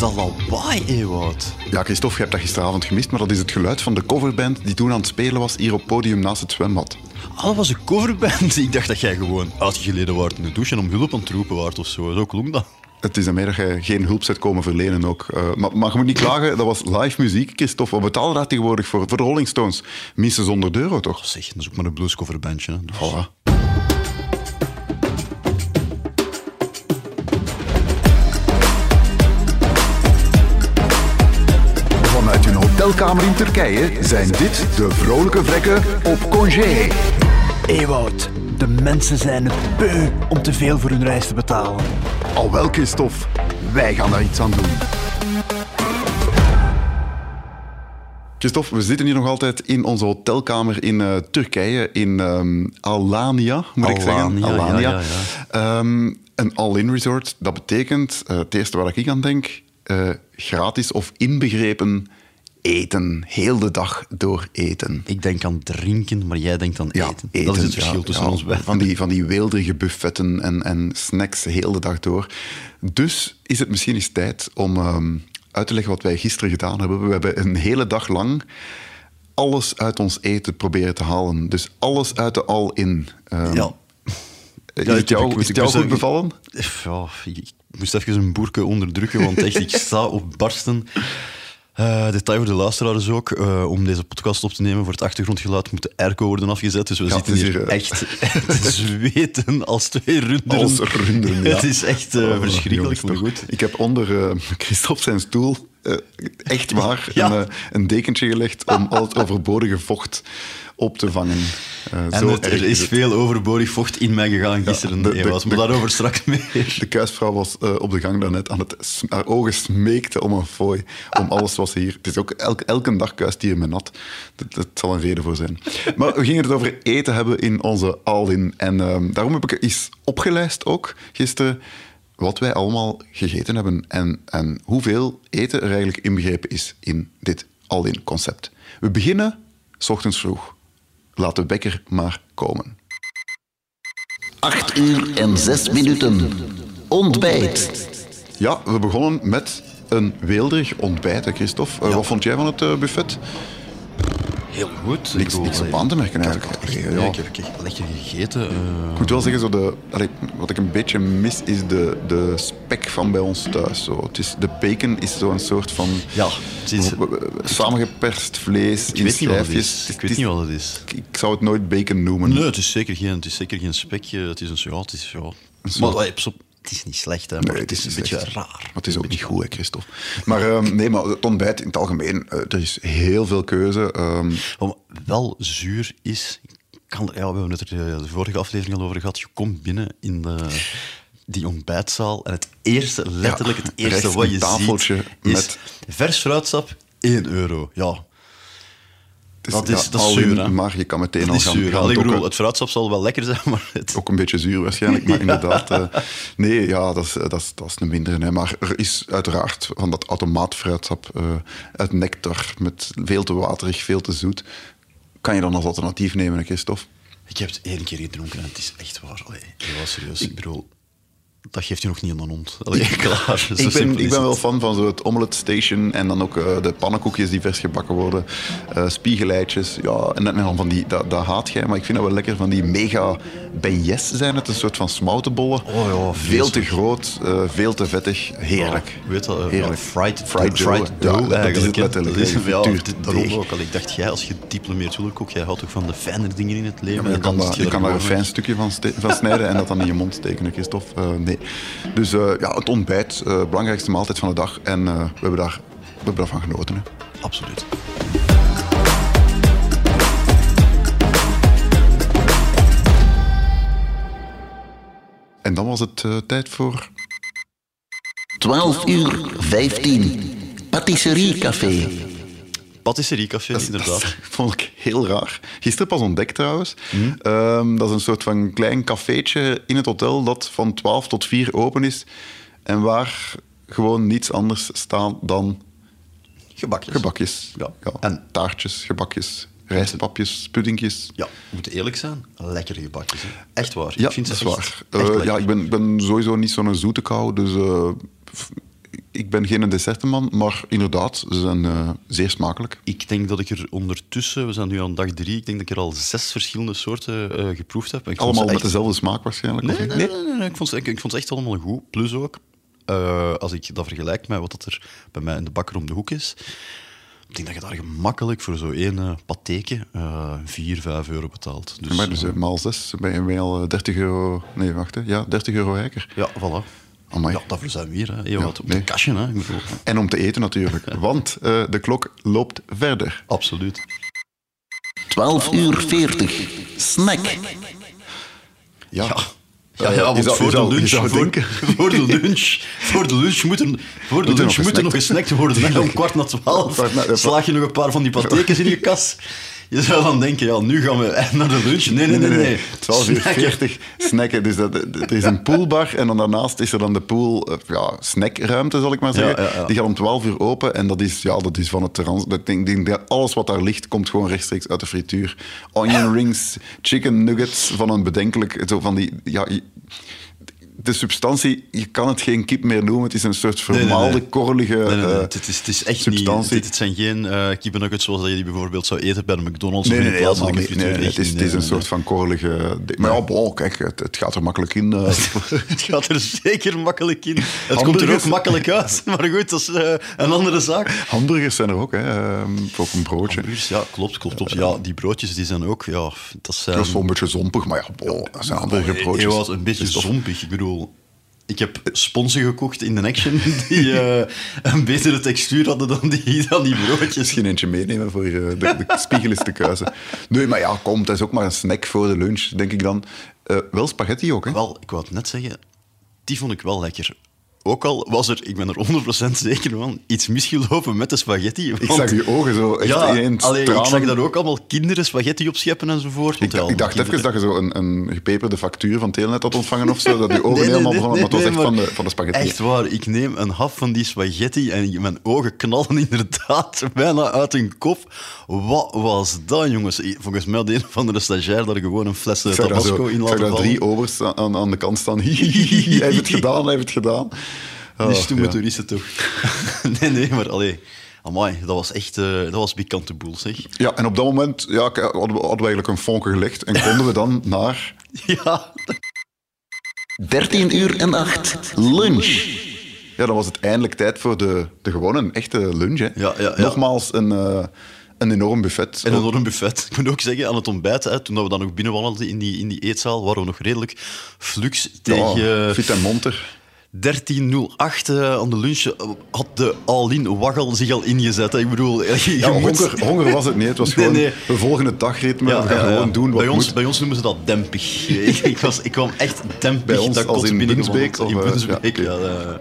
dat lawaai, Ewout? Ja, Christophe, je hebt dat gisteravond gemist, maar dat is het geluid van de coverband die toen aan het spelen was hier op podium naast het zwembad. Ah, dat was een coverband. Ik dacht dat jij gewoon uitgeleden waart in de douche en om hulp aan het roepen waart of zo. Zo klonk dat. Het is ermee dat je geen hulp zet komen verlenen ook. Uh, maar, maar je moet niet klagen, dat was live muziek, Christophe. Wat betalen daar tegenwoordig voor? Voor de Rolling Stones? Minstens 100 euro, toch? Zeg, dat is ook maar een bluescoverbandje. Dus. Voilà. Hotelkamer in Turkije zijn dit de vrolijke vrekken op congé. Ewout, de mensen zijn het beu om te veel voor hun reis te betalen. Al wel, Christophe, wij gaan daar iets aan doen. Christophe, we zitten hier nog altijd in onze hotelkamer in uh, Turkije, in um, Alania, moet Alania, ik zeggen. Alania. Ja, ja, ja. Um, een all-in resort, dat betekent, uh, het eerste waar ik aan denk, uh, gratis of inbegrepen eten. Heel de dag door eten. Ik denk aan drinken, maar jij denkt aan eten. Ja, eten dat is het verschil ja, tussen ja, ons beiden. Van die, van die weelderige buffetten en, en snacks heel de dag door. Dus is het misschien eens tijd om um, uit te leggen wat wij gisteren gedaan hebben. We hebben een hele dag lang alles uit ons eten proberen te halen. Dus alles uit de all-in. Um, ja. Is het jou, is het jou goed bevallen? Ja, ik moest even een boerke onderdrukken, want echt, ik sta op barsten. Uh, detail voor de luisteraars ook. Uh, om deze podcast op te nemen voor het achtergrondgeluid moet de airco worden afgezet. Dus we Ja, zitten hier uh, echt te zweten als twee runderen. Als runderen, ja. Het is echt uh, Oh, verschrikkelijk, jongens, goed. Ik heb onder Christophe zijn stoel echt waar Ja. een, een dekentje gelegd om al het overbodige vocht op te vangen. Uh, En zo het- er is het. veel overbodig vocht in mij gegaan gisteren, de- de- Ewout, maar de- daarover straks meer. De kuisvrouw was uh, op de gang daarnet aan het... Haar ogen smeekten om een fooi, om alles wat ze hier... Het is ook elke, elke dag kuist hier met nat. Dat, dat zal een reden voor zijn. Maar we gingen het over eten hebben in onze All-In. En um, daarom heb ik eens opgelijst ook gisteren wat wij allemaal gegeten hebben en, en hoeveel eten er eigenlijk inbegrepen is in dit All-In concept. We beginnen s ochtends vroeg. Laat de wekker maar komen. 8 uur en 6 minuten. Ontbijt. Ja, we begonnen met een weelderig ontbijt, Christophe. Uh, Wat vond jij van het uh, buffet? Heel goed. Niks, niks op aan te merken eigenlijk. Ja. ik heb echt lekker gegeten. eh. Ik moet wel zeggen, zo de, allee, wat ik een beetje mis, is de, de spek van bij ons thuis. Zo. Het is, de bacon is zo'n soort van ja, het is, samengeperst vlees ik in weet niet wat het is. Ik weet niet wat het is. Ik, ik zou het nooit bacon noemen. Nee, het is zeker geen, het is zeker geen spekje. Het is een ja, het is ja. Maar, eh, het is niet slecht, hè, maar Nee, het is een beetje raar. Maar het is ook niet goed, hè, Christophe. Maar ehm, nee, maar het ontbijt in het algemeen, eh, er is heel veel keuze. Ehm, Wat wel zuur is, kan, ja, we hebben het er de vorige aflevering al over gehad. Je komt binnen in de, die ontbijtzaal en het eerste, letterlijk het eerste wat je tafeltje ziet, is met- vers fruitsap, 1 euro. Ja, Dat is- ja, dat is zuur, in? Maar je kan meteen dat al gaan, zuur. gaan ik bedoel, het fruitsap zal wel lekker zijn, maar het... Ook een beetje zuur waarschijnlijk, maar inderdaad. eh, nee, ja, dat is, dat is, dat is een mindere. Hè. Maar er is uiteraard van dat automaatfruitsap uh, uit nectar met veel te waterig, veel te zoet. Kan je dan als alternatief nemen, Christophe? Ik heb het één keer gedronken en het is echt waar. Allee, heel serieus. Ik bedoel, dat geeft je nog niet aan de hond. Allee, klaar. Zo Ik ben, ik is ben wel fan van zo het omelet station en dan ook eh, de pannenkoekjes die vers gebakken worden, eh spiegeleitjes. Ja, en, dan van die, dat, dat haat jij, maar ik vind dat wel lekker van die mega beignets zijn het, een soort van smoutenbollen. Oh ja, veel te groot, eh, veel te vettig, heerlijk. Ja, weet dat, Heerlijk. fried, Fried fried, dough, dough, ja, dat is het letterlijk, Dat is, ja, dit- daarom ook al. Ik dacht, jij als gediplomeerd hulpkok, jij houdt ook van de fijnere dingen in het leven. Ja, je en kan, dan daar, je kan daar een fijn stukje van, snijden en dat dan in je mond steken, Christophe. Eh, nee. Dus eh, ja, het ontbijt, eh, belangrijkste maaltijd van de dag. En eh, we, hebben daar, we hebben daarvan genoten. Hè. Absoluut. En dan was het eh, tijd voor 12 uur 15. Patisseriecafé. Patisseriecafé, Dat inderdaad. vond ik heel raar. Gisteren pas ontdekt trouwens. Ehm, dat is een soort van klein cafeetje in het hotel dat van 12 tot 4 open is. En waar gewoon niets anders staat dan Gebakjes. gebakjes. Ja. Ja. En- taartjes, gebakjes, rijstpapjes, puddingjes. Ja, we moeten eerlijk zijn. Lekkere gebakjes. Hè. Echt waar. Ja, ik vind dat is waar. Eh, ja, ik ben, ben sowieso niet zo'n zoete kou, dus eh, ik ben geen dessertenman, maar inderdaad, ze zijn eh, zeer smakelijk. Ik denk dat ik er ondertussen, we zijn nu aan dag drie, ik denk dat ik er al zes verschillende soorten eh, geproefd heb. Ik Allemaal met echt- dezelfde smaak waarschijnlijk. Nee, nee, nee, nee, nee. Ik, vond ze, ik, ik vond ze echt allemaal goed. Plus ook, eh, als ik dat vergelijk met wat dat er bij mij in de bakker om de hoek is, ik denk dat je daar gemakkelijk voor zo één uh, patéke uh, 4, 5 euro betaalt. Dus, maar dus eh, maal 6 ben je, al eh, 30 euro... Nee, wacht. Hè. Ja, 30 euro rijker. Ja, voilà. Amai. Ja, daarvoor zijn we hier. Hè. Je Ja, wat op nee. een kastje, hè. Ik bedoel, En om te eten natuurlijk, want eh, de klok loopt verder. absoluut. 12 uur 40. Snack. Ja, Ja, ja, want je zou- voor, de lunch, voor, de lunch, voor de lunch moeten, voor de Moet er lunch nog moet er nog gesnackt. worden. Om kwart na twaalf slaag je nog een paar van die patekens in je kas. Je zou dan denken, ja, nu gaan we naar de lunch. Nee, nee, nee. nee. 12 uur Snacken. 40 snacken. Dus dat, er is een poolbar en dan daarnaast is er dan de pool, eh, ja, snackruimte zal ik maar zeggen. Ja, ja, ja. Die gaat om 12 uur open en dat is, ja, dat is van het terras. Dat denk dat alles wat daar ligt komt gewoon rechtstreeks uit de frituur. Onion rings, chicken nuggets van een bedenkelijk, zo van die, ja, de substantie, je kan het geen kip meer noemen. Het is een soort nee. vermaalde, korrelige Nee, nee, nee. Het, is, het is echt substantie. niet... Het zijn geen uh, kippennuggets zoals je die bijvoorbeeld zou eten bij de McDonald's Nee, of nee, in nee, helemaal niet. Het is, Echt het is een soort van korrelige... Maar ja, bon, kijk, het, het gaat er makkelijk in. eh. Het gaat er zeker makkelijk in. Het komt er ook makkelijk uit. Maar goed, dat is eh, een andere zaak. Hamburgers zijn er ook, hè. ehm, Ook een broodje. Hamburgers, Ja, klopt, klopt, klopt. Ja, die broodjes die zijn ook... Ja, dat zijn... Dat is wel een beetje zompig, maar ja, bon, dat zijn hamburgerbroodjes. Eeuwoud, een beetje zompig. Ik bedoel, ik heb sponsen gekocht in de Action die eh, een betere textuur hadden dan die, dan die broodjes. Misschien eentje meenemen voor eh, de, de spiegel is te kuisen. Nee, maar ja, kom, het is ook maar een snack voor de lunch, denk ik dan. Eh, wel spaghetti ook, hè? Wel, ik wou het net zeggen, die vond ik wel lekker. Ook al was er, ik ben er 100% zeker van, iets misgelopen met de spaghetti. Ik zag je ogen zo echt ja, ineens allee, ik zag daar ook allemaal kinderen spaghetti op scheppen enzovoort. Ik, ik dacht even dat je zo een, een gepeperde factuur van Telenet had ontvangen of zo, dat je ogen Nee, helemaal nee, begonnen, nee, maar het was echt van de, van de spaghetti. Echt waar, ik neem een hap van die spaghetti en mijn ogen knallen inderdaad bijna uit hun kop. Wat was dat, jongens? Volgens mij had een of andere stagiair daar gewoon een fles eh, tabasco zo, in ik zag laten daar vallen. drie overs aan, aan de kant staan. hij heeft het gedaan, hij heeft het gedaan. Die Oh, stomme ja. toeristen toch. nee, nee, maar allee. Amai, dat was echt eh, dat was pikante boel, zeg. Ja, en op dat moment ja, hadden, we, hadden we eigenlijk een vonken gelegd en konden we dan naar... Ja, 13 uur en 8. Lunch. Ja, dan was het eindelijk tijd voor de, de gewone, echte lunch. Hè. Ja, ja. Nogmaals, een, eh, een enorm buffet. en een enorm buffet. Ik moet ook zeggen, aan het ontbijt, hè, toen we dan nog binnenwandelden in die, in die eetzaal, waren we nog redelijk flux tegen... Ja, fit en monter. 13.08 eh, aan de lunch eh, had de all-in waggel zich al ingezet. hè. Ik bedoel, je, je Ja, moet- honger, honger was het niet. Het was Nee, gewoon, nee. we volgen het dagritme. Ja, we gaan ja, ja. gewoon doen wat bij ons, moet. bij ons noemen ze dat dempig. ik, ik, was, ik kwam echt dempig. Bij ons dat als in. Bunsbeek, In of, eh, Bunsbeek, ja, ja.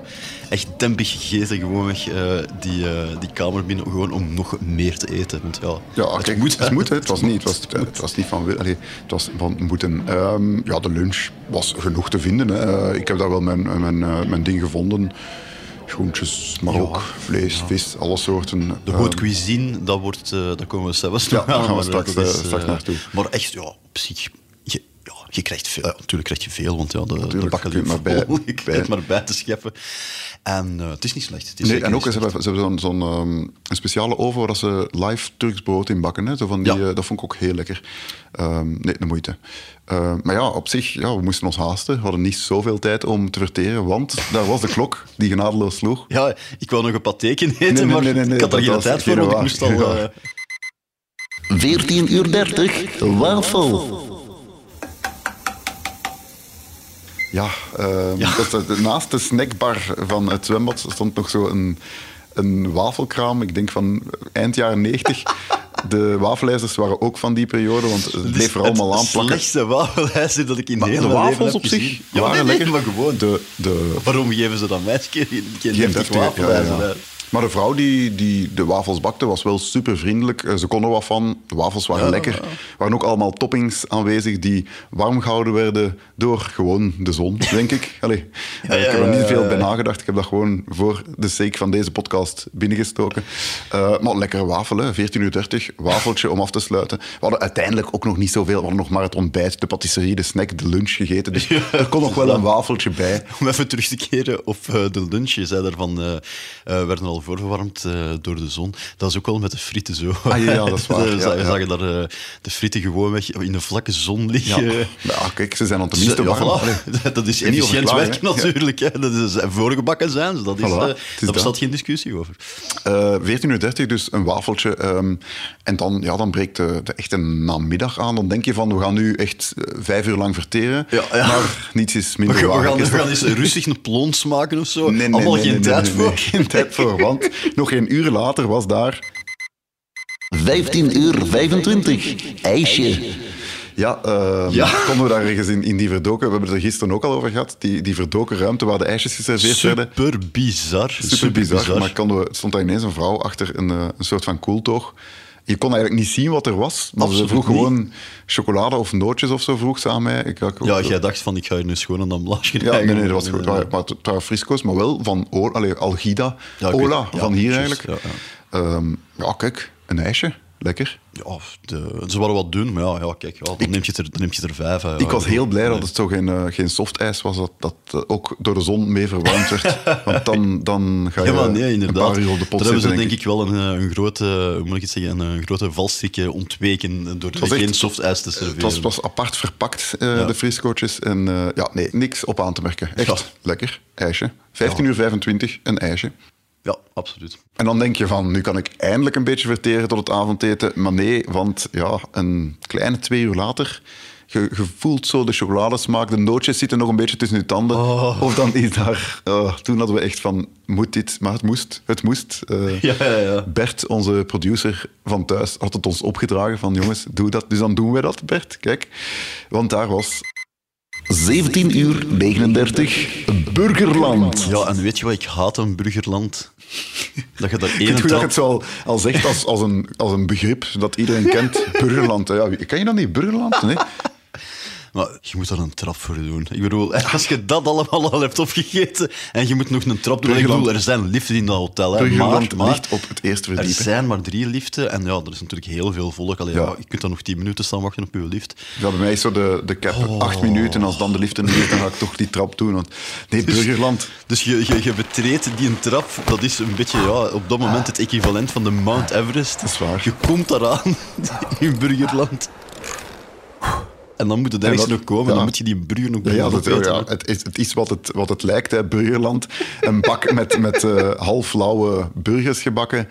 Eh, echt dempig gegeten, gewoonweg eh, die, eh, die kamer binnen, gewoon om nog meer te eten. Want ja, Ja, het kijk, moet. het moet. Het was niet, het was, het was niet van... wil- het was van moeten. Ehm, ja, de lunch was genoeg te vinden. Hè. Eh, Ik heb daar wel mijn, mijn, eh, mijn ding gevonden. Groentjes, maar Ja, ook vlees, vis, alle soorten. De haute cuisine, dat wordt, eh daar komen we zelfs Ja, nog daar aan, gaan we straks, dat eh, straks eh, naartoe. Maar echt, ja, op zich... Je, krijgt veel. Ja, natuurlijk krijg je veel, want ja, de, de bakken maar bij- maar bij te scheppen. En eh, het is niet slecht. Het is Nee, en ook ze hebben, ze hebben zo'n zo'n, ehm, een speciale oven waar ze live Turks brood in bakken. Hè. Zo van die, Ja. eh, dat vond ik ook heel lekker. Ehm, nee, de moeite. Eh, maar ja, op zich, ja, we moesten ons haasten. We hadden niet zoveel tijd om te verteren, want daar was de klok die genadeloos sloeg. Ja, ik wou nog een patéken eten, nee, maar nee, nee, nee, ik had er geen tijd voor, want ik moest al... Geen waar. eh, 14 uur 30. Wafel. Ja, ehm, Dat naast de snackbar van het zwembad stond nog zo een, een wafelkraam. Ik denk van eind jaren 90. De wafelijzers waren ook van die periode, want het bleef er allemaal aan Het slechtste wafelijzer dat ik in Maar de mijn leven wafels op zich. Ja, waren nee, nee, lekker. maar gewoon. De, de, Waarom geven ze dan mij geen, ja, wafelijzer? ja. Maar de vrouw die, die de wafels bakte was wel super vriendelijk. Eh, Ze kon er wat van. De wafels waren lekker. Er waren ook allemaal toppings aanwezig die warm gehouden werden door gewoon de zon, denk ik. Allee, eh, ik heb er niet veel bij nagedacht. Ik heb dat gewoon voor de sake van deze podcast binnengestoken. Eh, maar lekkere wafel, hè. 14 uur 30. Wafeltje om af te sluiten. We hadden uiteindelijk ook nog niet zoveel. We hadden nog maar het ontbijt, de patisserie, de snack, de lunch gegeten. Dus er kon nog wel een wafeltje bij. Om even terug te keren op de lunch. Je zei daarvan, werden al voorverwarmd eh, door de zon. Dat is ook wel met de frieten zo. Ah, ja, dat is waar. We Ja, zagen- ja. zagen daar eh, de frieten gewoon weg in de vlakke zon liggen. ja, kijk, ze zijn Dus, tenminste warm. voilà. Dat is efficiënt hè. natuurlijk. Hè. Dat is voorgebakken zijn ze. Dat, is, Voilà, eh, is daar bestaat geen discussie over. Eh 14 uur 30, dus een wafeltje. ehm, en dan, ja, dan breekt de, de echte namiddag aan. Dan denk je van, we gaan nu echt vijf uur lang verteren. Maar niets is We minder we waar. gaan, we gaan dat- eens rustig een plons maken of zo. Nee, nee, Allemaal nee, geen tijd voor. geen tijd voor, want nog geen uur later was daar... 15 uur 25. IJsje. Ja, ehm, Ja. konden we daar ergens in, in die verdoken... We hebben het er gisteren ook al over gehad. Die, die verdoken ruimte waar de ijsjes geserveerd werden. Super bizar. Super bizar. Maar konden we, stond daar ineens een vrouw achter een, eh, een soort van koeltoog. Je kon eigenlijk niet zien wat er was. Maar ze vroeg niet. gewoon chocolade of nootjes of zo, vroeg ze aan mij. Ik, Ja, jij dacht van, ik ga hier nu schoon een Ja, krijgen. nee, nee, dat was goed. maar het waren frisco's, maar wel van allee, Algida. Ja, Ola. Ja, van hier juist, eigenlijk. ja, Ehm, ja, kijk, een ijsje. Lekker. Ja, de, ze waren wat doen, maar ja, ja kijk, ja, dan, neem je er, dan neem je er vijf. hè. Ik was heel blij dat het zo geen, eh, geen softijs was, dat, dat eh, ook door de zon mee verwarmd werd. Want dan, dan ga je Ja, maar nee, een inderdaad. paar uur op de pot Daar hebben ze denk ik wel een, eh, een grote, hoe moet ik het zeggen, een, grote valstrik ontweken door echt- geen soft ijs te serveren. Het was, was apart verpakt, de friscootjes. En ja, nee, niks op aan te merken. Echt lekker. IJsje. 15 uur 25, een ijsje. Ja, absoluut. En dan denk je van, nu kan ik eindelijk een beetje verteren tot het avondeten. Maar nee, want ja, een kleine twee uur later... Je, je voelt zo de chocoladesmaak, de nootjes zitten nog een beetje tussen je tanden. Oh. Of dan is daar... oh, toen hadden we echt van, moet dit? Maar het moest. Het moest. Eh, Ja, ja, ja. Bert, onze producer van thuis, had het ons opgedragen van jongens, doe dat. Dus dan doen wij dat, Bert. Kijk. Want daar was 17 uur 39. Burgerland. Ja, en weet je wat, ik haat een burgerland. Dat je Ik één goed dat je het zo al, al zegt als, als, een, als een begrip dat iedereen kent. Burgerland. Ja, ken je dat niet? Burgerland? Nee? Maar je moet daar een trap voor doen. Ik bedoel, als je dat allemaal al hebt opgegeten en je moet nog een trap doen... Ik bedoel, er zijn liften in dat hotel, hè, maar, op het eerste er verdiep. zijn maar drie liften en ja, er is natuurlijk heel veel volk. Allee, Ja. ja. je kunt dan nog tien minuten staan wachten op je lift. Ja, bij mij is zo de, de cap Oh. acht minuten. Als dan de lift niet is, dan ga ik toch die trap doen. Want, nee, Burgerland. Dus je, je, je betreedt die een trap, dat is een beetje ja, op dat moment het equivalent van de Mount Everest. Dat is waar. Je komt daaraan in Burgerland. En dan moet het ergens nog komen, ja. dan moet je die burger nog Ja, ja, dat, ja het, is, het is wat het, wat het lijkt, hè, Burgerland. Een bak met, met eh halflauwe burgers gebakken.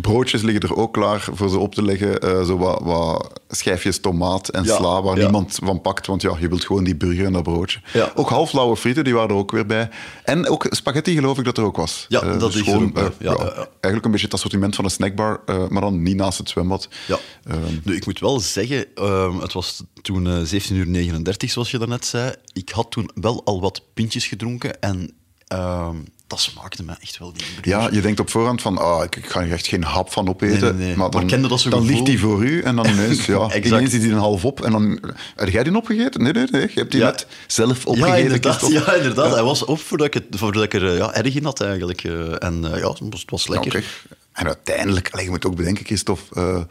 Broodjes liggen er ook klaar voor ze op te leggen. Eh, zo wat, wat schijfjes tomaat en Ja, sla waar ja. niemand van pakt. Want ja, je wilt gewoon die burger en dat broodje. Ja. Ook halflauwe frieten, die waren er ook weer bij. En ook spaghetti geloof ik dat er ook was. Ja, Eh, dat is eh, Ja. Eigenlijk een beetje het assortiment van een snackbar, maar dan niet naast het zwembad. Ja. Ehm, nu, ik moet wel zeggen, ehm, het was toen eh 17 uur 39, zoals je daarnet zei. Ik had toen wel al wat pintjes gedronken en ehm, dat smaakte me echt wel, die. Ja, je denkt op voorhand van, ah, ik, ik ga er echt geen hap van opeten. Nee, nee, nee. Maar dan, Maar kende dat zo'n dan gevoel? ligt die voor u en dan ineens, ja, ineens is die een half op. En dan, heb jij die opgegeten? Nee, nee, nee. Je hebt die Ja. net zelf Ja, opgegeten. inderdaad. Ja, inderdaad. Hij was op voordat ik, het, voordat ik er eh, ja, erg in had, eigenlijk. eh, en eh, ja, het was, lekker. En uiteindelijk, allee, je moet ook bedenken, Christophe,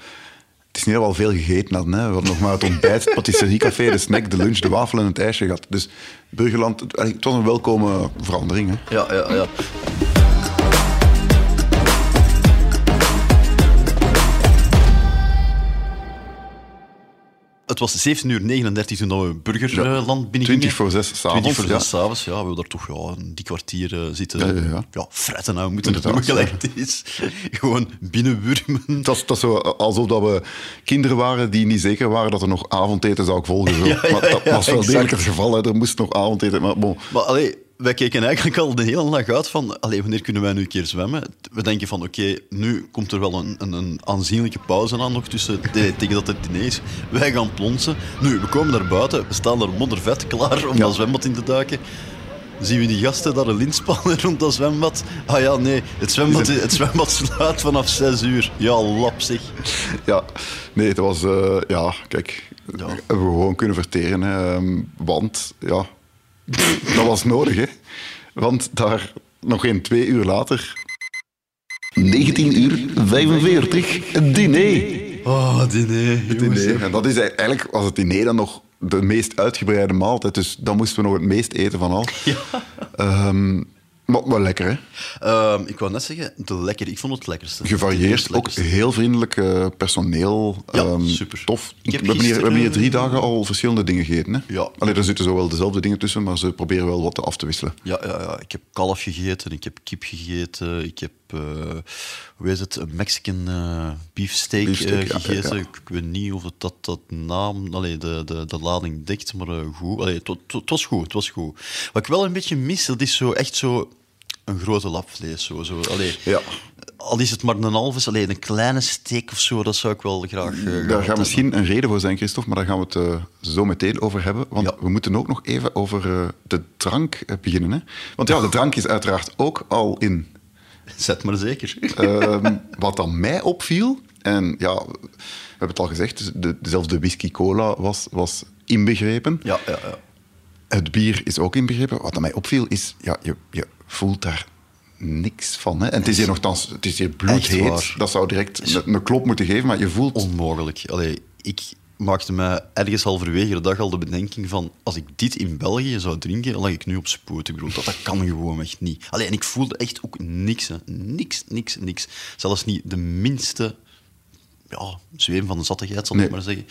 we al veel gegeten hadden. Hè. We hadden nog maar het ontbijt, het patisseriecafé, de snack, de lunch, de wafel en het ijsje gehad. Dus Burgerland, het was een welkome verandering. Hè. Ja, ja, ja. Het was 17 uur 39 toen we Burgerland binnengingen. 20 voor 6 s'avonds, 20 voor ja. 6 s'avonds, ja. We hebben daar toch ja, een die kwartier eh, zitten. Ja, ja, ja. fretten nou, we moeten het noemen gelijk het is. Gewoon binnenwurmen. Het was, zo alsof dat we kinderen waren die niet zeker waren dat er nog avondeten zou volgen. Zo. Ja, ja, maar dat ja, was wel degelijk het geval. Hè. Er moest nog avondeten. Maar bon, Maar allee, wij keken eigenlijk al de hele dag uit van allee, wanneer kunnen wij nu een keer zwemmen? We denken van oké, nu komt er wel een, een, een aanzienlijke pauze aan nog tussen de- tegen dat het diner is. Wij gaan plonsen. Nu, we komen naar buiten, we staan daar moddervet klaar om Ja. dat zwembad in te duiken. Zien we die gasten daar een spannen rond dat zwembad? Ah ja, nee, het zwembad, het zwembad sluit vanaf 6 uur. Ja, lap zeg. Ja, nee, het was... eh, ja, kijk, Ja. hebben we gewoon kunnen verteren. Hè, ehm, want, ja, dat was nodig, hè. Want daar, nog geen twee uur later... 19 uur 45, het diner. Oh, diner. Het diner. En dat is eigenlijk, was het diner dan nog de meest uitgebreide maaltijd. Dus dan moesten we nog het meest eten van al. Ehm, maar wel lekker, hè. Ehm, ik wou net zeggen, de lekker. Ik vond het lekkerste. Het Gevarieerd, ook heel vriendelijk eh, personeel. Ja, Ehm, super. Tof. Ik heb we, hebben hier, we hebben hier drie dagen al verschillende dingen gegeten. Hè? Ja. Allee, er zitten zo wel dezelfde dingen tussen, maar ze proberen wel wat af te wisselen. Ja, ja, ja, ik heb kalf gegeten, ik heb kip gegeten, ik heb, eh, hoe is het, een Mexican eh beefsteak, Beefsteak, eh, ja, ja, gegeten. Ik, weet niet of het dat, dat naam, allee, de, de, de lading dekt, maar goed. Allee, het, wa- het, wa- het was goed, het was goed. Wat ik wel een beetje mis, dat is zo echt zo een grote lap vlees. Zo, zo. Allee, Ja. Al is het maar een halve, allee, een kleine steak of zo, dat zou ik wel graag... gehad Daar gaat hebben. misschien een reden voor zijn, Christophe, maar daar gaan we het zo meteen over hebben. Want Ja. we moeten ook nog even over de drank beginnen. Hè? Want ja, de drank is uiteraard ook al in. Zet maar zeker. Ehm, wat dan mij opviel, en ja, we hebben het al gezegd, dus de, zelfs de whisky cola was, was inbegrepen. ja, ja, ja. Het bier is ook inbegrepen. Wat aan mij opviel is, ja, je, je voelt daar niks van. Hè? En het is hier nogthans, het is hier bloedheet. Dat zou direct een, een klop moeten geven, maar je voelt... Onmogelijk. Allee, ik maakte mij ergens halverwege de dag al de bedenking van als ik dit in België zou drinken, dan lag ik nu op spoed. Ik bedoel, dat, dat kan gewoon echt niet. Allee, en ik voelde echt ook niks. Hè. Niks, niks, niks. Zelfs niet de minste ja, zweem van de zattigheid, zal Nee. ik maar zeggen.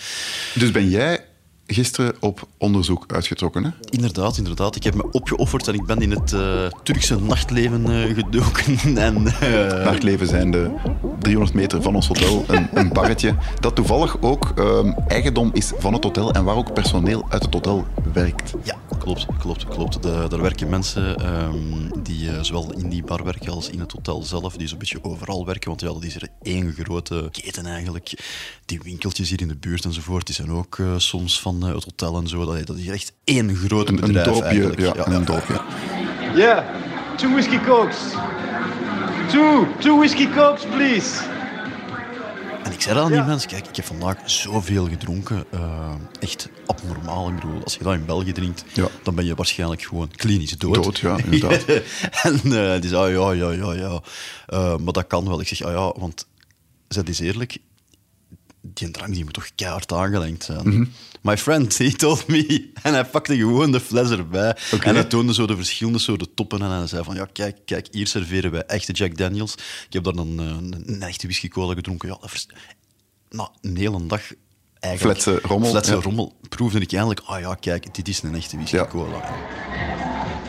Dus ben jij gisteren op onderzoek uitgetrokken, hè? Inderdaad, inderdaad. Ik heb me opgeofferd en ik ben in het eh, Turkse nachtleven eh, gedoken. En, eh, Naar het leven zijn de 300 meter van ons hotel een, een barretje dat toevallig ook ehm, eigendom is van het hotel en waar ook personeel uit het hotel werkt. Ja, klopt, klopt, klopt. De, daar werken mensen ehm, die zowel in die bar werken als in het hotel zelf, die zo'n beetje overal werken. Want ja, dat is er één grote keten eigenlijk. Die winkeltjes hier in de buurt enzovoort, die zijn ook soms van eh, het hotel en zo. Dat, dat is echt één groot Een, een bedrijf dorpje, eigenlijk. ja, een dorpje. Yeah, two whiskey cokes. Two, two whiskey cokes, please. En ik zei dat aan die mensen, kijk, ik heb vandaag zoveel gedronken. eh, echt abnormaal. Ik bedoel, als je dat in België drinkt, Ja. dan ben je waarschijnlijk gewoon klinisch dood. Dood, ja, inderdaad. en eh, die zei, ah, ja, ja, ja, ja. Eh, maar dat kan wel. Ik zeg, ah ja, want, zeg eens eerlijk, die drank die moet toch keihard aangelengd zijn. Mhm. My friend, he told me. En hij pakte gewoon de fles erbij. En hij toonde zo de verschillende soorten toppen. En hij zei van, ja, kijk, kijk, hier serveren wij echte Jack Daniels. Ik heb daar dan eh, een, een echte whisky cola gedronken. Ja, dat een hele dag eigenlijk... Fletse rommel, Fletse ja. rommel. Proefde ik eindelijk, ah ja, kijk, dit is een echte whisky Ja. cola.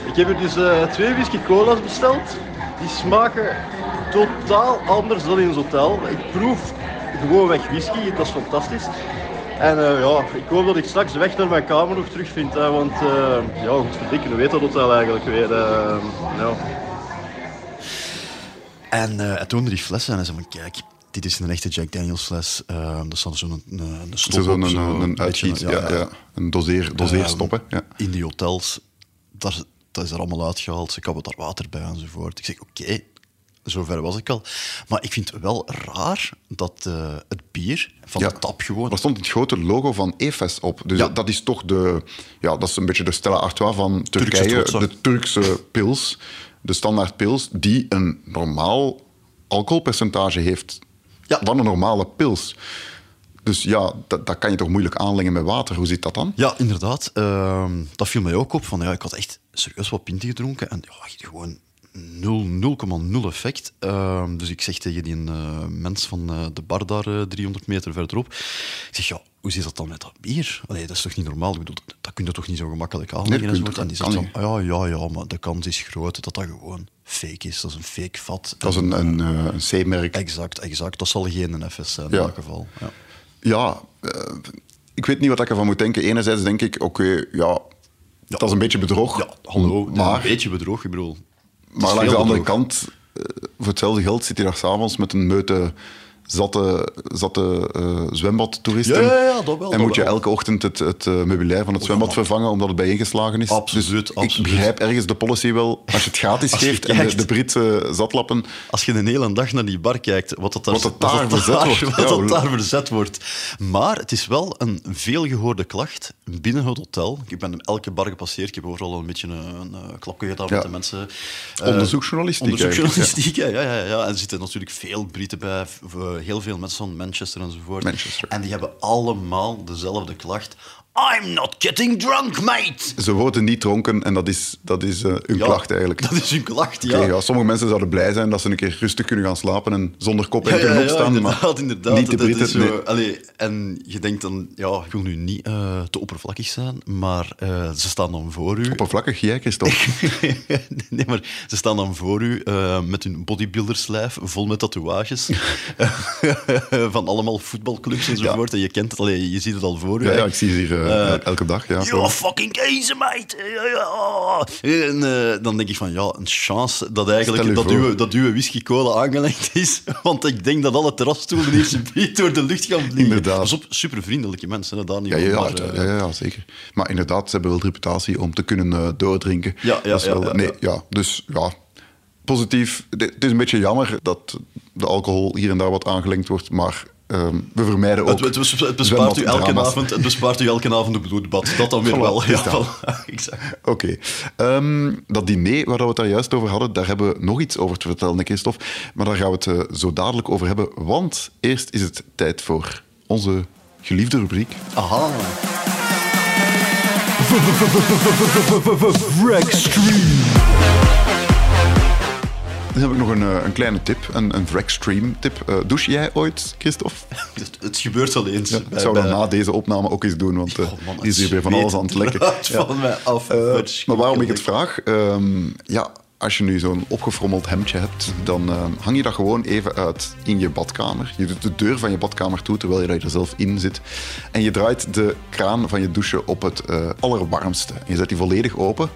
Ik heb er dus eh, twee whisky cola's besteld. Die smaken totaal anders dan in ons hotel. Ik proef gewoon weg whisky, dat is fantastisch. En eh, ja, ik hoop dat ik straks de weg naar mijn kamer nog terugvind. Hè, want eh, ja, goed verdikken, hoe weet dat hotel eigenlijk weer? eh, ja. En eh hij toonde die flessen en hij zei van, kijk, dit is een echte Jack Daniels fles. Eh er staat zo'n een, een, een stop Zo op, een, zo een, ja, ja, een doseer, doseerstop. hè. Ja. In die hotels, daar, dat is er allemaal uitgehaald. Ze hebben daar water bij enzovoort. Ik zeg, oké, zover was ik al. Maar ik vind het wel raar dat eh, het bier van Ja. de tap gewoon... Er stond het grote logo van EFES op. Dus Ja. dat is toch de, ja, dat is een beetje de Stella Artois van Turkije. de Turkse pils, de standaard pils, die een normaal alcoholpercentage heeft Ja. van een normale pils. Dus ja, dat, dat kan je toch moeilijk aanlengen met water. Hoe zit dat dan? Ja, inderdaad. Ehm, dat viel mij ook op. Van, ja, ik had echt serieus wat pinten gedronken. En ja, gewoon 0,0 effect. Ehm, dus ik zeg tegen die eh, mens van eh, de bar daar eh, 300 meter verderop. Ik zeg, ja, hoe zit dat dan met dat bier? Allee, dat is toch niet normaal? Ik bedoel, dat, kun je toch niet zo gemakkelijk aanleggen? Nee, en die zegt ah, ja, ja, ja, maar de kans is groot dat dat gewoon fake is. Dat is een fake vat. Dat is een, een, eh, een C-merk. Exact, exact. Dat zal geen FS zijn Ja. in elk geval. Ja. Ja, eh, ik weet niet wat ik ervan moet denken. Enerzijds denk ik, oké, ja, dat is een beetje bedrog. Ja, hallo, maar, een beetje bedrog, ik bedoel. Maar veel de andere kant, eh, voor hetzelfde geld zit hij daar s'avonds met een meute zatte, zatte eh, zwembadtoeristen. Ja, ja, ja, dat wel, En moet je wel. elke ochtend het, het eh, meubilair van het zwembad vervangen omdat het bijeengeslagen is. Absoluut, dus absoluut. Ik begrijp ergens de policy wel. Als je het gratis Als je geeft en de, de Britse zatlappen... Als je een hele dag naar die bar kijkt, wat dat daar, Wat dat daar verzet wordt. Wat dat daar verzet wordt. Maar het is wel een veelgehoorde klacht binnen het hotel. Ik ben elke bar gepasseerd. Ik heb overal een beetje een, een, eh, klapje gedaan met de mensen. Eh, Onderzoeksjournalistiek Onderzoeksjournalistiek, ja. Ja, ja, ja. En er zitten natuurlijk veel Britten bij, heel veel mensen van Manchester enzovoort. Manchester. En die hebben allemaal dezelfde klacht. I'm not getting drunk, mate! Ze worden niet dronken en dat is, dat is eh, hun Ja, klacht eigenlijk. Dat is hun klacht, ja. ja, sommige mensen zouden blij zijn dat ze een keer rustig kunnen gaan slapen en zonder kop en Ja, kunnen ja, opstaan. inderdaad, maar inderdaad. Niet de Dat is Britten. zo- nee. allee, en je denkt dan, ja, ik wil nu niet eh, te oppervlakkig zijn, maar eh, ze staan dan voor u. Oppervlakkig, jij, Christophe. nee, maar ze staan dan voor u met hun bodybuilderslijf, vol met tatoeages. van allemaal voetbalclubs enzovoort. En je kent het, allee, je ziet het al voor u. Ja, ik zie ze hier eh, elke dag. Ja, fucking mate. Ja, ja. En eh, dan denk ik van, ja, een chance dat eigenlijk dat uw, dat uw whisky cola aangelegd is. Want ik denk dat alle terrasstoelen hier subiet door de lucht gaan vliegen. Inderdaad. Pas op, super vriendelijke mensen, hè, daar niet Ja, ja, ja, maar, eh, ja, ja, zeker. Maar inderdaad, ze hebben wel de reputatie om te kunnen eh, doordrinken. Ja, ja, is ja, wel, ja, nee, ja. ja. Dus ja, positief. Het is een beetje jammer dat de alcohol hier en daar wat aangelengd wordt, maar ehm, we vermijden ook Het, het, het bespaart u elke avond, het bespaart u elke avond een bloedbad. Dat dan weer Voilà, wel. Ja, dat. voilà. exact. Oké. Ehm, dat diner waar we het daar juist over hadden, daar hebben we nog iets over te vertellen, Christophe. Maar daar gaan we het eh, zo dadelijk over hebben. Want eerst is het tijd voor onze geliefde rubriek. Aha. Wreckstream. Dan heb ik nog een, eh, een kleine tip, een, een Wreckstream tip. Eh douche jij ooit, Christophe? Het, het gebeurt wel eens. Ja, ik zou dat na deze opname ook eens doen, want eh Oh, man, die is hier weer van alles aan het lekken. draait van mij af. Eh, maar waarom ik het vraag? ehm, ja, als je nu zo'n opgefrommeld hemdje hebt, dan ehm, hang je dat gewoon even uit in je badkamer. Je doet de deur van je badkamer toe terwijl je er zelf in zit. En je draait de kraan van je douche op het eh, allerwarmste. En je zet die volledig open.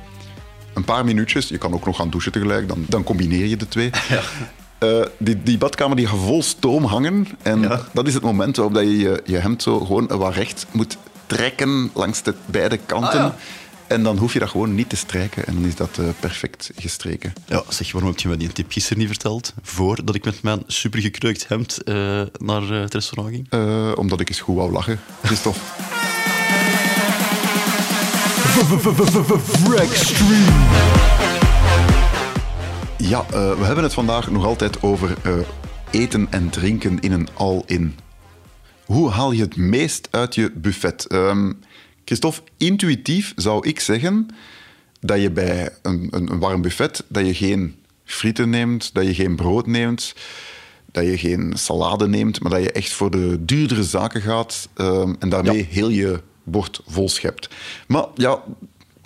Een paar minuutjes. Je kan ook nog gaan douchen tegelijk. Dan, dan combineer je de twee. Eh, die, die badkamer die gaat vol stoom hangen. En Ja. dat is het moment waarop dat je, je je hemd zo gewoon wat recht moet trekken langs de beide kanten. Ah, ja. En dan hoef je dat gewoon niet te strijken. En dan is dat eh, perfect gestreken. Ja, zeg, waarom heb je mij die tip gisteren niet verteld? Voordat ik met mijn supergekreukt hemd eh, naar het restaurant ging? Omdat ik eens goed wou lachen. Christophe. Wreckstream. Ja, eh, we hebben het vandaag nog altijd over eh, eten en drinken in een all-in. Hoe haal je het meest uit je buffet? Ehm, Christophe, intuïtief zou ik zeggen dat je bij een, een, een warm buffet dat je geen frieten neemt, dat je geen brood neemt, dat je geen salade neemt, maar dat je echt voor de duurdere zaken gaat ehm, en daarmee Ja. heel je bord vol schept. Maar ja,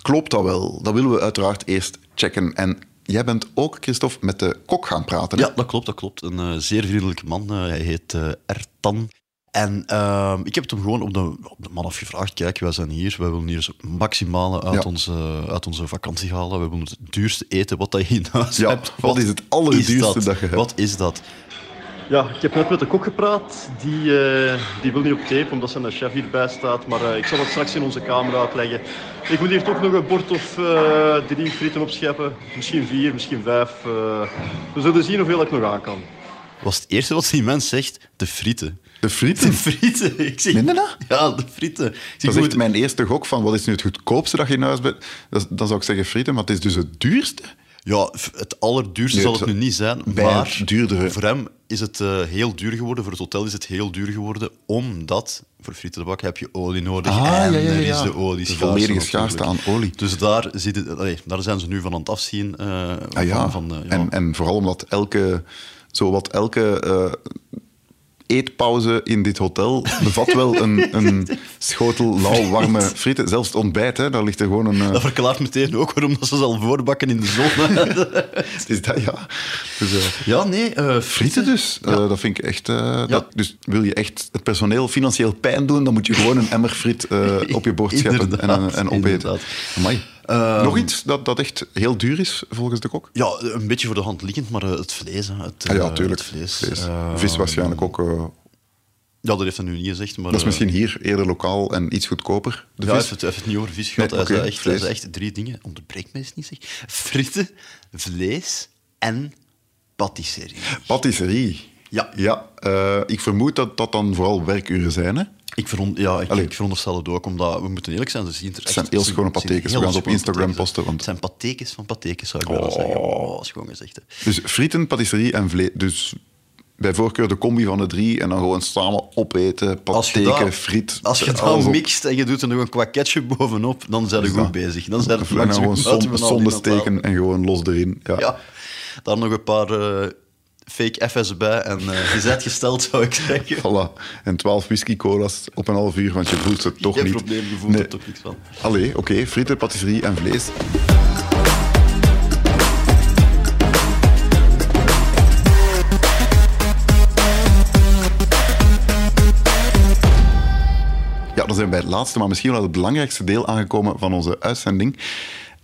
klopt dat wel? Dat willen we uiteraard eerst checken. En jij bent ook, Christophe, met de kok gaan praten. hè? Ja, dat klopt, dat klopt. Een eh, zeer vriendelijke man. eh, hij heet eh, Ertan. En ehm, ik heb het hem gewoon op de, op de man afgevraagd. Kijk, wij zijn hier. Wij willen hier zo het maximale uit, Ja. onze, uit onze vakantie halen. We willen het duurste eten wat dat je in huis Ja, hebt. wat is het allerduurste dat je hebt? Wat is dat? Ja, ik heb net met de kok gepraat. Die, eh, die wil niet op tape omdat zijn chef hierbij staat. Maar eh, ik zal het straks in onze kamer uitleggen. Ik moet hier toch nog een bord of eh, drie frieten opscheppen. Misschien vier, misschien vijf. eh. we zullen zien hoeveel ik nog aan kan. was het eerste wat die mens zegt? De frieten. De frieten? De frieten. Ik zeg, je dat? Ja, de frieten. Ik zeg, Dat is echt goed, mijn eerste gok van wat is nu het goedkoopste dat je in huis bent. Dat, dan zou ik zeggen frieten, maar het is dus het duurste. Ja, het allerduurste Nee, zal het nu niet zijn, bij maar duurdere. voor hem is het eh, heel duur geworden. Voor het hotel is het heel duur geworden, omdat voor frieten te bakken heb je olie nodig. Ah, en ja, ja, er is de olie De schaarste volledige natuurlijk. schaarste aan olie. Dus daar, zit het, allee, daar zijn ze nu van aan het afzien. eh, Ah ja, van, van, eh. En, en vooral omdat elke, zowat elke eetpauze in dit hotel bevat wel een, een schotel lauw warme frieten. Zelfs het ontbijt, hè, daar ligt er gewoon een... eh, Dat verklaart meteen ook waarom dat ze zal voorbakken in de zon. is dat, ja. Dus, eh, ja, nee, eh, frieten dus. Dat vind ik echt... dat, dus wil je echt het personeel financieel pijn doen, dan moet je gewoon een emmer friet op je bord scheppen en, en opeten. inderdaad. Amai. Ehm, Nog iets dat, dat echt heel duur is, volgens de kok? Ja, een beetje voor de hand liggend, maar eh, het vlees. Het, Ah, ja, eh, tuurlijk. Het vlees. Vlees. Eh, Vis waarschijnlijk ook. eh, Ja, dat heeft hij nu niet gezegd. Maar, dat is misschien hier eerder lokaal en iets goedkoper. De ja, vis. heeft het, niet over vis gehad. Nee, oké, echt, vlees. echt drie dingen. Onderbreek me eens niet, zeg. Frieten, vlees en patisserie. Patisserie. Ja. Ja, ik vermoed dat dat dan vooral werkuren zijn. Hè? Ik, verond, ja, ik, veronderstel het ook, omdat we moeten eerlijk zijn. Ze zien er echt, zijn heel schone patekens. We gaan ze op Instagram posten, want- Het zijn patekens van patekens, zou ik willen zeggen. Oh, schoon gezegd. hè. Dus frieten, patisserie en vlees. Dus bij voorkeur de combi van de drie en dan gewoon samen opeten. Pateken, friet. Als je dat alles op. mixt en je doet er nog een kwa ketchup bovenop, dan zijn we goed dat. bezig. Dan zijn we En dan gewoon zon- zonde steken en gewoon los erin. Ja. Ja, daar nog een paar eh, fake F's bij en je bent gesteld, zou ik zeggen. Voilà. En 12 whisky cola's op een half uur, want je voelt ze toch Geen niet. probleem, je voelt Nee. er toch niks van. Allee, oké, frieten, patisserie en vlees. Ja, dan zijn we bij het laatste, maar misschien wel het belangrijkste deel aangekomen van onze uitzending.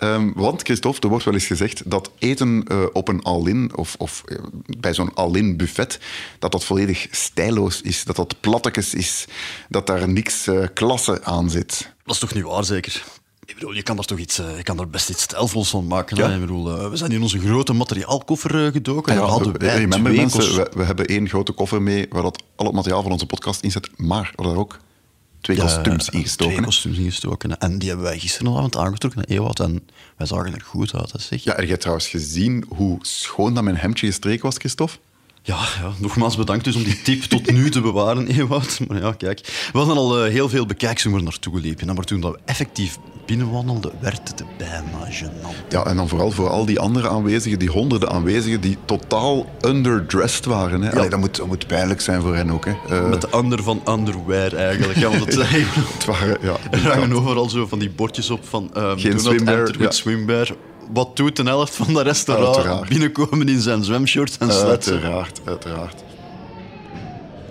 Ehm, want, Christophe, er wordt wel eens gezegd dat eten eh, op een all-in, of, of eh, bij zo'n all-in buffet, dat dat volledig stijloos is, dat dat plattekes is, dat daar niks eh, klasse aan zit. Dat is toch niet waar, zeker? Ik bedoel, je kan er toch iets, je kan er best iets stijlvols van maken. Ja. Ik bedoel, we zijn in onze grote materiaalkoffer gedoken. Daar hadden wij remember twee mensen, we, we hebben één grote koffer mee waar dat al het materiaal van onze podcast in zit, maar er daar ook twee kostuums Twee ingestoken. hè. kostuums ingestoken. En die hebben wij gisteravond aangetrokken naar Ewout. En wij zagen er goed uit, hè, zeg. Ja, heb jij trouwens gezien hoe schoon dat mijn hemdje gestreken was, Christophe? Ja, ja, nogmaals bedankt dus om die tip tot nu te bewaren, Ewout. Maar ja, kijk, we hadden al eh, heel veel bekijks toen we er naartoe liepen. hè, Maar toen dat we effectief binnenwandelden, werd het bijna gênant. Ja, en dan vooral voor al die andere aanwezigen, die honderden aanwezigen, die totaal underdressed waren. Hè. Allee, dat, moet, dat moet pijnlijk zijn voor hen ook. Hè. Eh, Met de ander van underwear eigenlijk. Ja, want het het waren, ja, er hangen overal zo van die bordjes op van... ehm Geen swimwear, ja. swimwear. Wat doet de helft van de restaurant? Uiteraard. Binnenkomen in zijn zwemshort en sletsen. uiteraard, uiteraard.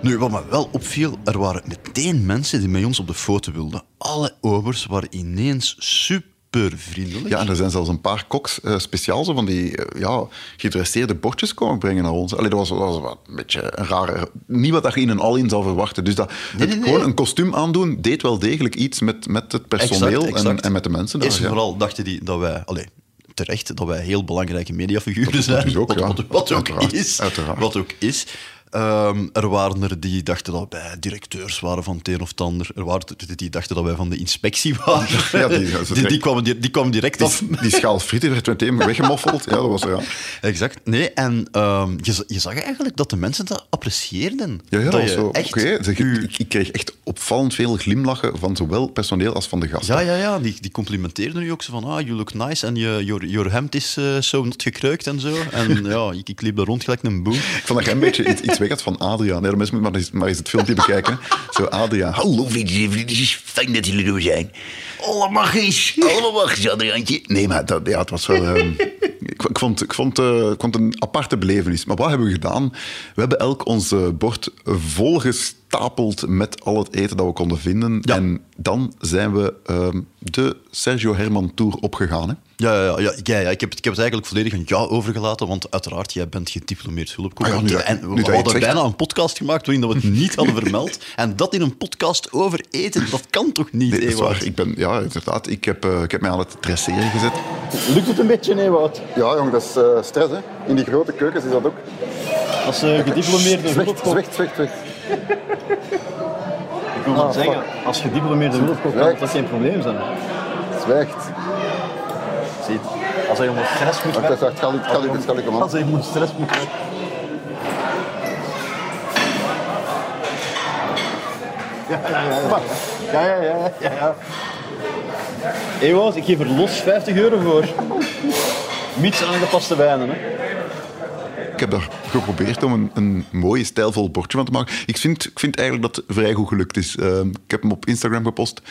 Nu, wat me wel opviel, er waren meteen mensen die met ons op de foto wilden. Alle obers waren ineens super vriendelijk. Ja, en er zijn zelfs een paar koks eh, speciaal zo van die eh, ja, gedresseerde bordjes komen brengen naar ons. Allee, dat was, dat was wat een beetje een rare... Niet wat je in een all-in zou verwachten. Dus dat, Nee, het, nee, nee. gewoon een kostuum aandoen deed wel degelijk iets met, met het personeel Exact, En, exact. en met de mensen daar. Eerst en ja. vooral dachten die dat wij... Allee, terecht dat wij heel belangrijke mediafiguren zijn. ook, wat, ja. wat, wat ook is. Wat ook is. Ehm, er waren er die dachten dat wij directeurs waren van het een of het ander. Er waren er die dachten dat wij van de inspectie waren. Ja, die- ja, die, die, direct- kwamen, di- die kwamen direct af. Die, die schaal frieten werd meteen weggemoffeld. Ja, dat was ja. Exact. Nee, en ehm, je, je zag eigenlijk dat de mensen dat apprecieerden. Ja, ja, dat zo. echt zeg, u- ik, ik kreeg echt opvallend veel glimlachen van zowel personeel als van de gasten. Ja, ja, ja. Die, die complimenteerden nu ook zo van, ah, you look nice en je your, your hemd is eh, zo not gekruikt en zo. En ja, ik, ik liep daar rond gelijk een boem. Ik vond dat een beetje iets, iets weg had van Adriaan. Nee, de mensen moeten maar eens, maar eens het filmpje bekijken. Zo, Adriaan. Hallo vriendjes en vriendjes, fijn dat jullie er zijn. Allemaal magisch. Allemaal magisch, Adriaantje. Nee, maar dat, ja, het was wel... ehm, ik, ik, vond, ik, vond, eh, ik vond het een aparte belevenis. Maar wat hebben we gedaan? We hebben elk ons bord volgestapeld met al het eten dat we konden vinden. Ja. En dan zijn we ehm, de Sergio Herman Tour opgegaan. Hè? Ja, ja, ja, ja, ja, ik, heb, het- ik heb het eigenlijk volledig aan jou overgelaten, want uiteraard, jij bent gediplomeerd hulpkoek. Ah ja, en we hadden zegt. bijna een podcast gemaakt waarin dat we het niet hadden vermeld. En dat in een podcast over eten, dat kan toch niet, Nee, dat is Ewout? waar. Ik ben, ja, inderdaad. Ik heb, eh, ik heb mij aan het dresseren gezet. Lukt het een beetje, Ewout? Ja, jong, dat is eh, stress, hè. In die grote keukens is dat ook. Als uh, gediplomeerde Zwicht, zwicht, zwicht, zwicht. Ik wil maar zeggen, als gediplomeerde hulpkok kan dat geen probleem zijn. Zwijgt. Als hij onder stress moet Wacht, wacht, wacht. Ga ik- ga. Als hij onder stress moet werken. Ja, ja, ja. Ja, ja, ja. ja, ja. Ewout, ik geef er los 50 euro voor. Mits aangepaste wijnen. Hè. Ik heb daar geprobeerd om een, een mooi, stijlvol bordje van te maken. Ik vind, ik vind eigenlijk dat het vrij goed gelukt is. Ehm, ik heb hem op Instagram gepost.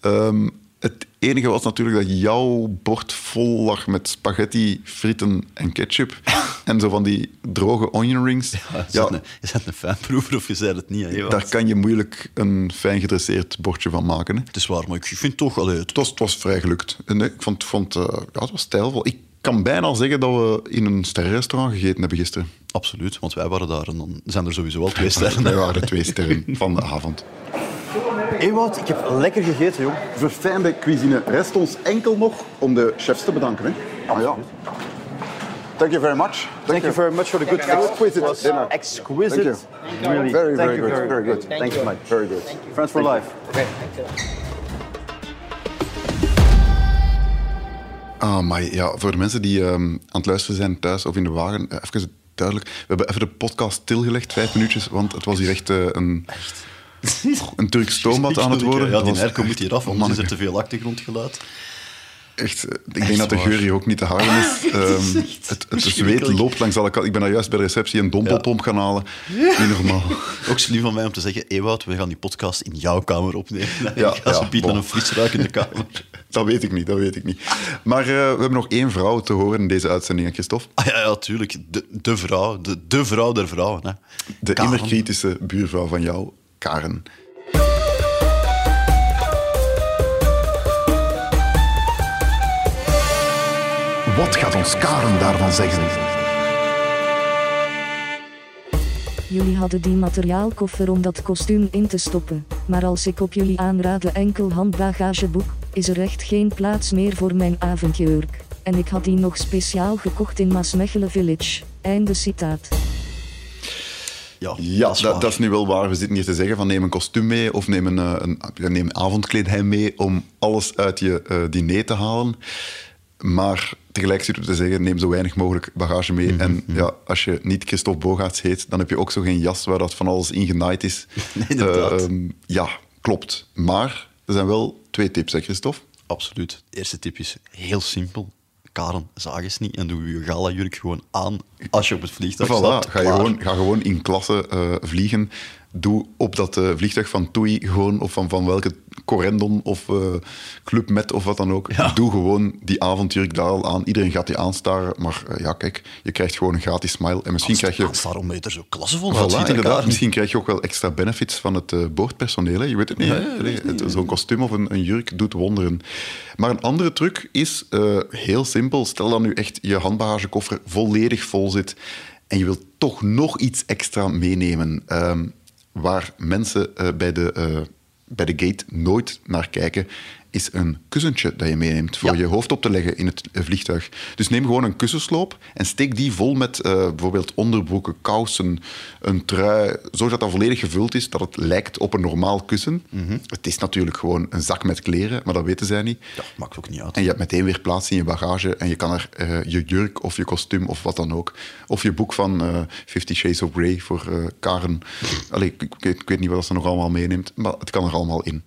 Ehm, het enige was natuurlijk dat jouw bord vol lag met spaghetti, frieten en ketchup. en zo van die droge onion rings. Ja, Ja, je, bent een, een fanproever of je zei het niet. Hè, daar kan je moeilijk een fijn gedresseerd bordje van maken. Hè. Het is waar, maar ik vind toch... Allee, het, Het was, het was vrij gelukt. En ik vond, vond eh, ja, het was stijlvol. Ik kan bijna zeggen dat we in een sterrenrestaurant gegeten hebben gisteren. absoluut, want wij waren daar en dan zijn er sowieso wel twee sterren. Wij waren twee sterren van de avond. Ewout, ik heb lekker gegeten, jong. Verfijnde cuisine. Rest ons enkel nog om de chefs te bedanken. Hè? Ah ja. Thank you very much. Thank you very much for the good food. Exquisite It was dinner. Exquisite. Thank Really. Very, Thank very you good. Very good. Thank you, mate. Very good. Friends for life. Ah, maar ja, voor de mensen die ehm, aan het luisteren zijn thuis of in de wagen, eh, even duidelijk. We hebben even de podcast stilgelegd, vijf minuutjes, want het was hier echt eh, een, een Turks stoombad aan het worden. Ja, die airco moet hier af, anders is er te veel achtergrondgeluid. Echt, eh, ik denk dat de geur hier ook niet te houden is. Ehm, het, het zweet loopt langs alle kanten. Ik ben daar juist bij de receptie een dompelpomp gaan halen. Niet normaal. Ook slim van mij om te zeggen, Ewout, we gaan die podcast in jouw kamer opnemen. Ja, ik ga ja, bieden bon. een fris ruikende kamer. Dat weet ik niet, dat weet ik niet. Maar eh, we hebben nog één vrouw te horen in deze uitzending, Christophe. Ah ja, ja, tuurlijk. De, de vrouw, de, de vrouw der vrouwen. Hè. De Karen. immer kritische buurvrouw van jou, Karen. Wat gaat ons Karen daarvan zeggen? Jullie hadden die materiaalkoffer om dat kostuum in te stoppen. Maar als ik op jullie aanraden enkel handbagage boek, is er echt geen plaats meer voor mijn avondjurk. En ik had die nog speciaal gekocht in Maasmechelen Village. Einde citaat. Ja, Ja, dat is dat, is nu wel waar. We zitten hier te zeggen van neem een kostuum mee of neem een, eh, een, ja, neem mee om alles uit je eh, diner te halen. Maar tegelijk zitten we te zeggen, neem zo weinig mogelijk bagage mee. Mhm, En ja, als je niet Christophe Bogaerts heet, dan heb je ook zo geen jas waar dat van alles in genaaid is. Inderdaad. Ehm, ja, klopt. Maar er zijn wel twee tips, hè Christophe? Absoluut. De eerste tip is heel simpel. Karen, zaag eens niet en doe je gala-jurk gewoon aan als je op het vliegtuig Voilà, stapt. ga, je gewoon, ga gewoon in klasse eh, vliegen. Doe op dat eh, vliegtuig van TUI gewoon, of van, van welke Corendon of eh, Club Met of wat dan ook. Ja. Doe gewoon die avondjurk daar al aan. Iedereen gaat die aanstaren, maar eh, ja, kijk, je krijgt gewoon een gratis smile. En misschien krijg je... Daarom je er zo klassevol Voilà, inderdaad, misschien krijg je ook wel extra benefits van het boordpersoneel. Hè? Je weet het niet. Zo'n kostuum of een, een jurk doet wonderen. Maar een andere truc is heel simpel. Stel dat nu echt je handbagagekoffer volledig vol zit en je wilt toch nog iets extra meenemen ehm, waar mensen eh, bij, de, eh, bij de gate nooit naar kijken, is een kussentje dat je meeneemt voor Ja. je hoofd op te leggen in het eh, vliegtuig. Dus neem gewoon een kussensloop en steek die vol met eh, bijvoorbeeld onderbroeken, kousen, een trui. Zorg dat dat volledig gevuld is, dat het lijkt op een normaal kussen. Het is natuurlijk gewoon een zak met kleren, maar dat weten zij niet. Ja, maakt ook niet uit. En je hebt meteen weer plaats in je bagage en je kan er eh, je jurk of je kostuum of wat dan ook. Of je boek van eh Fifty Shades of Grey voor Karen. Allee, ik, ik weet niet wat ze nog allemaal meeneemt, maar het kan er allemaal in.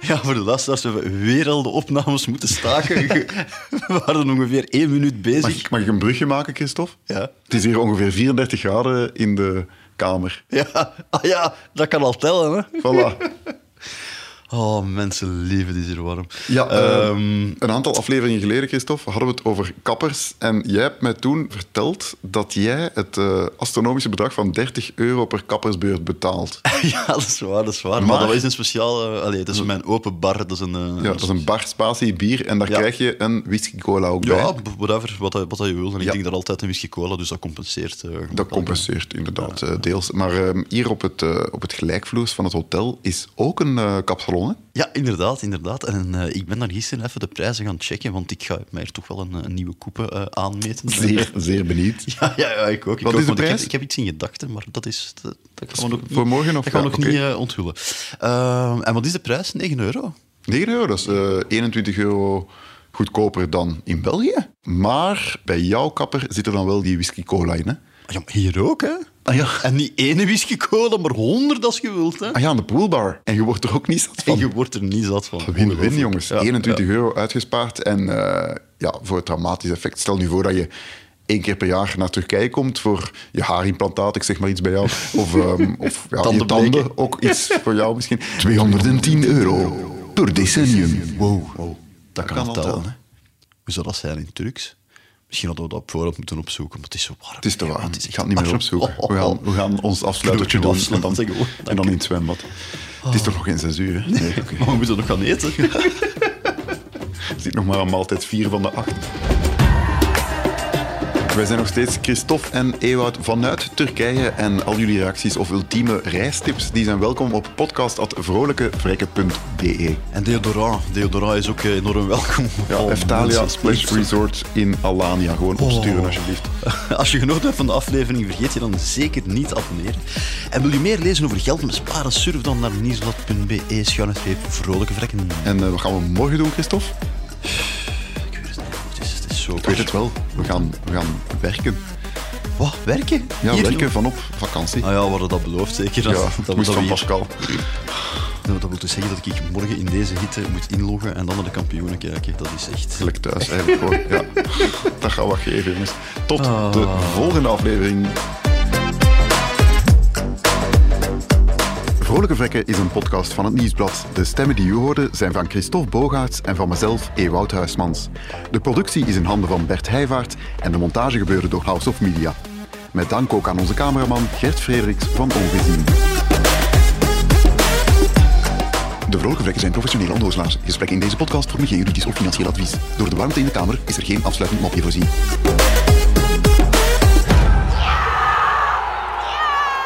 Ja, voor de luisteraars hebben we weer al de opnames moeten staken. we waren ongeveer één minuut bezig. Mag ik, mag ik een brugje maken, Christophe? Ja. Het is hier ongeveer 34 graden in de kamer. Ja, ah, ja, dat kan al tellen, hè. Voilà. Oh, mensen leven, het is hier warm. Ja, eh, Ehm, een aantal afleveringen geleden, Christophe, hadden we het over kappers. En jij hebt mij toen verteld dat jij het eh, astronomische bedrag van 30 euro per kappersbeurt betaalt. ja, dat is waar, dat is waar. Maar, Maar- dat is een speciale... Allee, dat is mijn open bar. Dat is een... eh, Ja, dat is een bar spatie bier en daar Ja. krijg je een whisky cola ook Ja, bij. whatever, wat, je wil. En ik Ja. denk dat altijd een whisky cola, dus dat compenseert. eh, Dat compenseert inderdaad eh, deels. Maar ehm, hier op het, eh, op het gelijkvloers van het hotel is ook een eh kapsalon. Ja, inderdaad, inderdaad. En eh, ik ben daar gisteren even de prijzen gaan checken, want ik ga mij er toch wel een, een nieuwe coupe eh, aanmeten. Zeer, zeer benieuwd. Ja, ja, ja, ik ook. Ik Wat ook, is de ik heb- prijs? Ik heb, iets in gedachten, maar dat, is, dat, dat gaan we nog voor morgen of- dat gaan we ja, nog niet eh, onthullen. Ehm, en wat is de prijs? 9 euro. 9 euro, dat is eh, 21 euro goedkoper dan in België. Maar bij jouw kapper zit er dan wel die whisky cola in. Hè? Ja, maar hier ook, hè? Ah ja. En niet ene whisky cola, maar honderd als je wilt, hè? Ah ja, aan de poolbar. En je wordt er ook niet zat En van. je wordt er niet zat van. Win-win, jongens. Ja, 21 ja. euro uitgespaard. En eh, ja, voor het dramatisch effect. Stel nu voor dat je één keer per jaar naar Turkije komt voor je haarimplantaat, ik zeg maar iets bij jou. Of, ehm, of ja, je Tanden tanden, breken. ook iets voor jou misschien. 210 euro per decennium. Wow. dat Dat kan kan tellen. Hè. Hoe zou dat zijn in Turks? Misschien hadden we dat op voorhand moeten opzoeken, maar het is zo warm. Het is te warm. is Ik ga het niet meer opzoeken. Oh, We oh, gaan, oh. we gaan ons doen Knootje en dan, afsluiten, en dan in het zwembad. Het is toch nog geen zes uur, hè? Nee. Maar we moeten nog gaan eten. Er zit nog maar aan maaltijd 4 van de 8. Wij zijn nog steeds Christophe en Ewout vanuit Turkije. En al jullie reacties of ultieme reistips die zijn welkom op podcast.vrolijkevrekken.be. En deodorant. Deodorant is ook eh, enorm welkom. Ja, Oh, Eftalia Splash. Resort in Alania. Gewoon opsturen Oh. alsjeblieft. Als je genoten hebt van de aflevering, vergeet je dan zeker niet te abonneren. En wil je meer lezen over geld met sparen? Surf dan naar nieuwsblad.be schuine streep vrolijke vrekken. En eh, wat gaan we morgen doen, Christophe? Zo Ik weet het wel. We gaan, we gaan werken. Wat? Werken? Ja, Hier? werken van op vakantie. Ah ja, we hadden dat beloofd, zeker. Ja, Dat, het dat, moest dat van we hier- Pascal. dat, wil dus zeggen dat ik morgen in deze hitte moet inloggen en dan naar de kampioenen kijken. Dat is echt... Gelijk thuis eigenlijk gewoon. Ja. Dat gaat wat geven, jongens. Tot Ah. de volgende aflevering. Vrolijke Vrekken is een podcast van het Nieuwsblad. De stemmen die u hoorde zijn van Christophe Bogaerts en van mezelf, Ewout Huismans. De productie is in handen van Bert Heijvaart en de montage gebeurde door House of Media. Met dank ook aan onze cameraman Gert Frederiks van Ongezien. De Vrolijke Vrekken zijn professionele onnozelaars. Gesprekken in deze podcast vormen geen juridisch of financieel advies. Door de warmte in de kamer is er geen afsluitend mopje voorzien.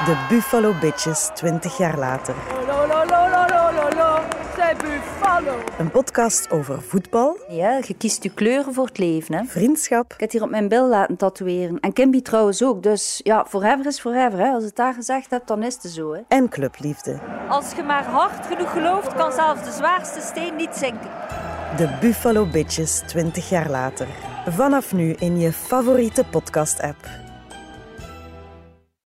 De Buffalo Bitches 20 jaar later. Een podcast over voetbal, Ja, je kiest je kleuren voor het leven. Hè? vriendschap Ik heb het hier op mijn bil laten tatoeëren. En Kimby trouwens ook. Dus ja, forever is forever. Hè? Als het daar gezegd hebt, dan is het zo. Hè? en clubliefde. Als je maar hard genoeg gelooft, kan zelfs de zwaarste steen niet zinken. De Buffalo Bitches 20 jaar later. Vanaf nu in je favoriete podcast-app.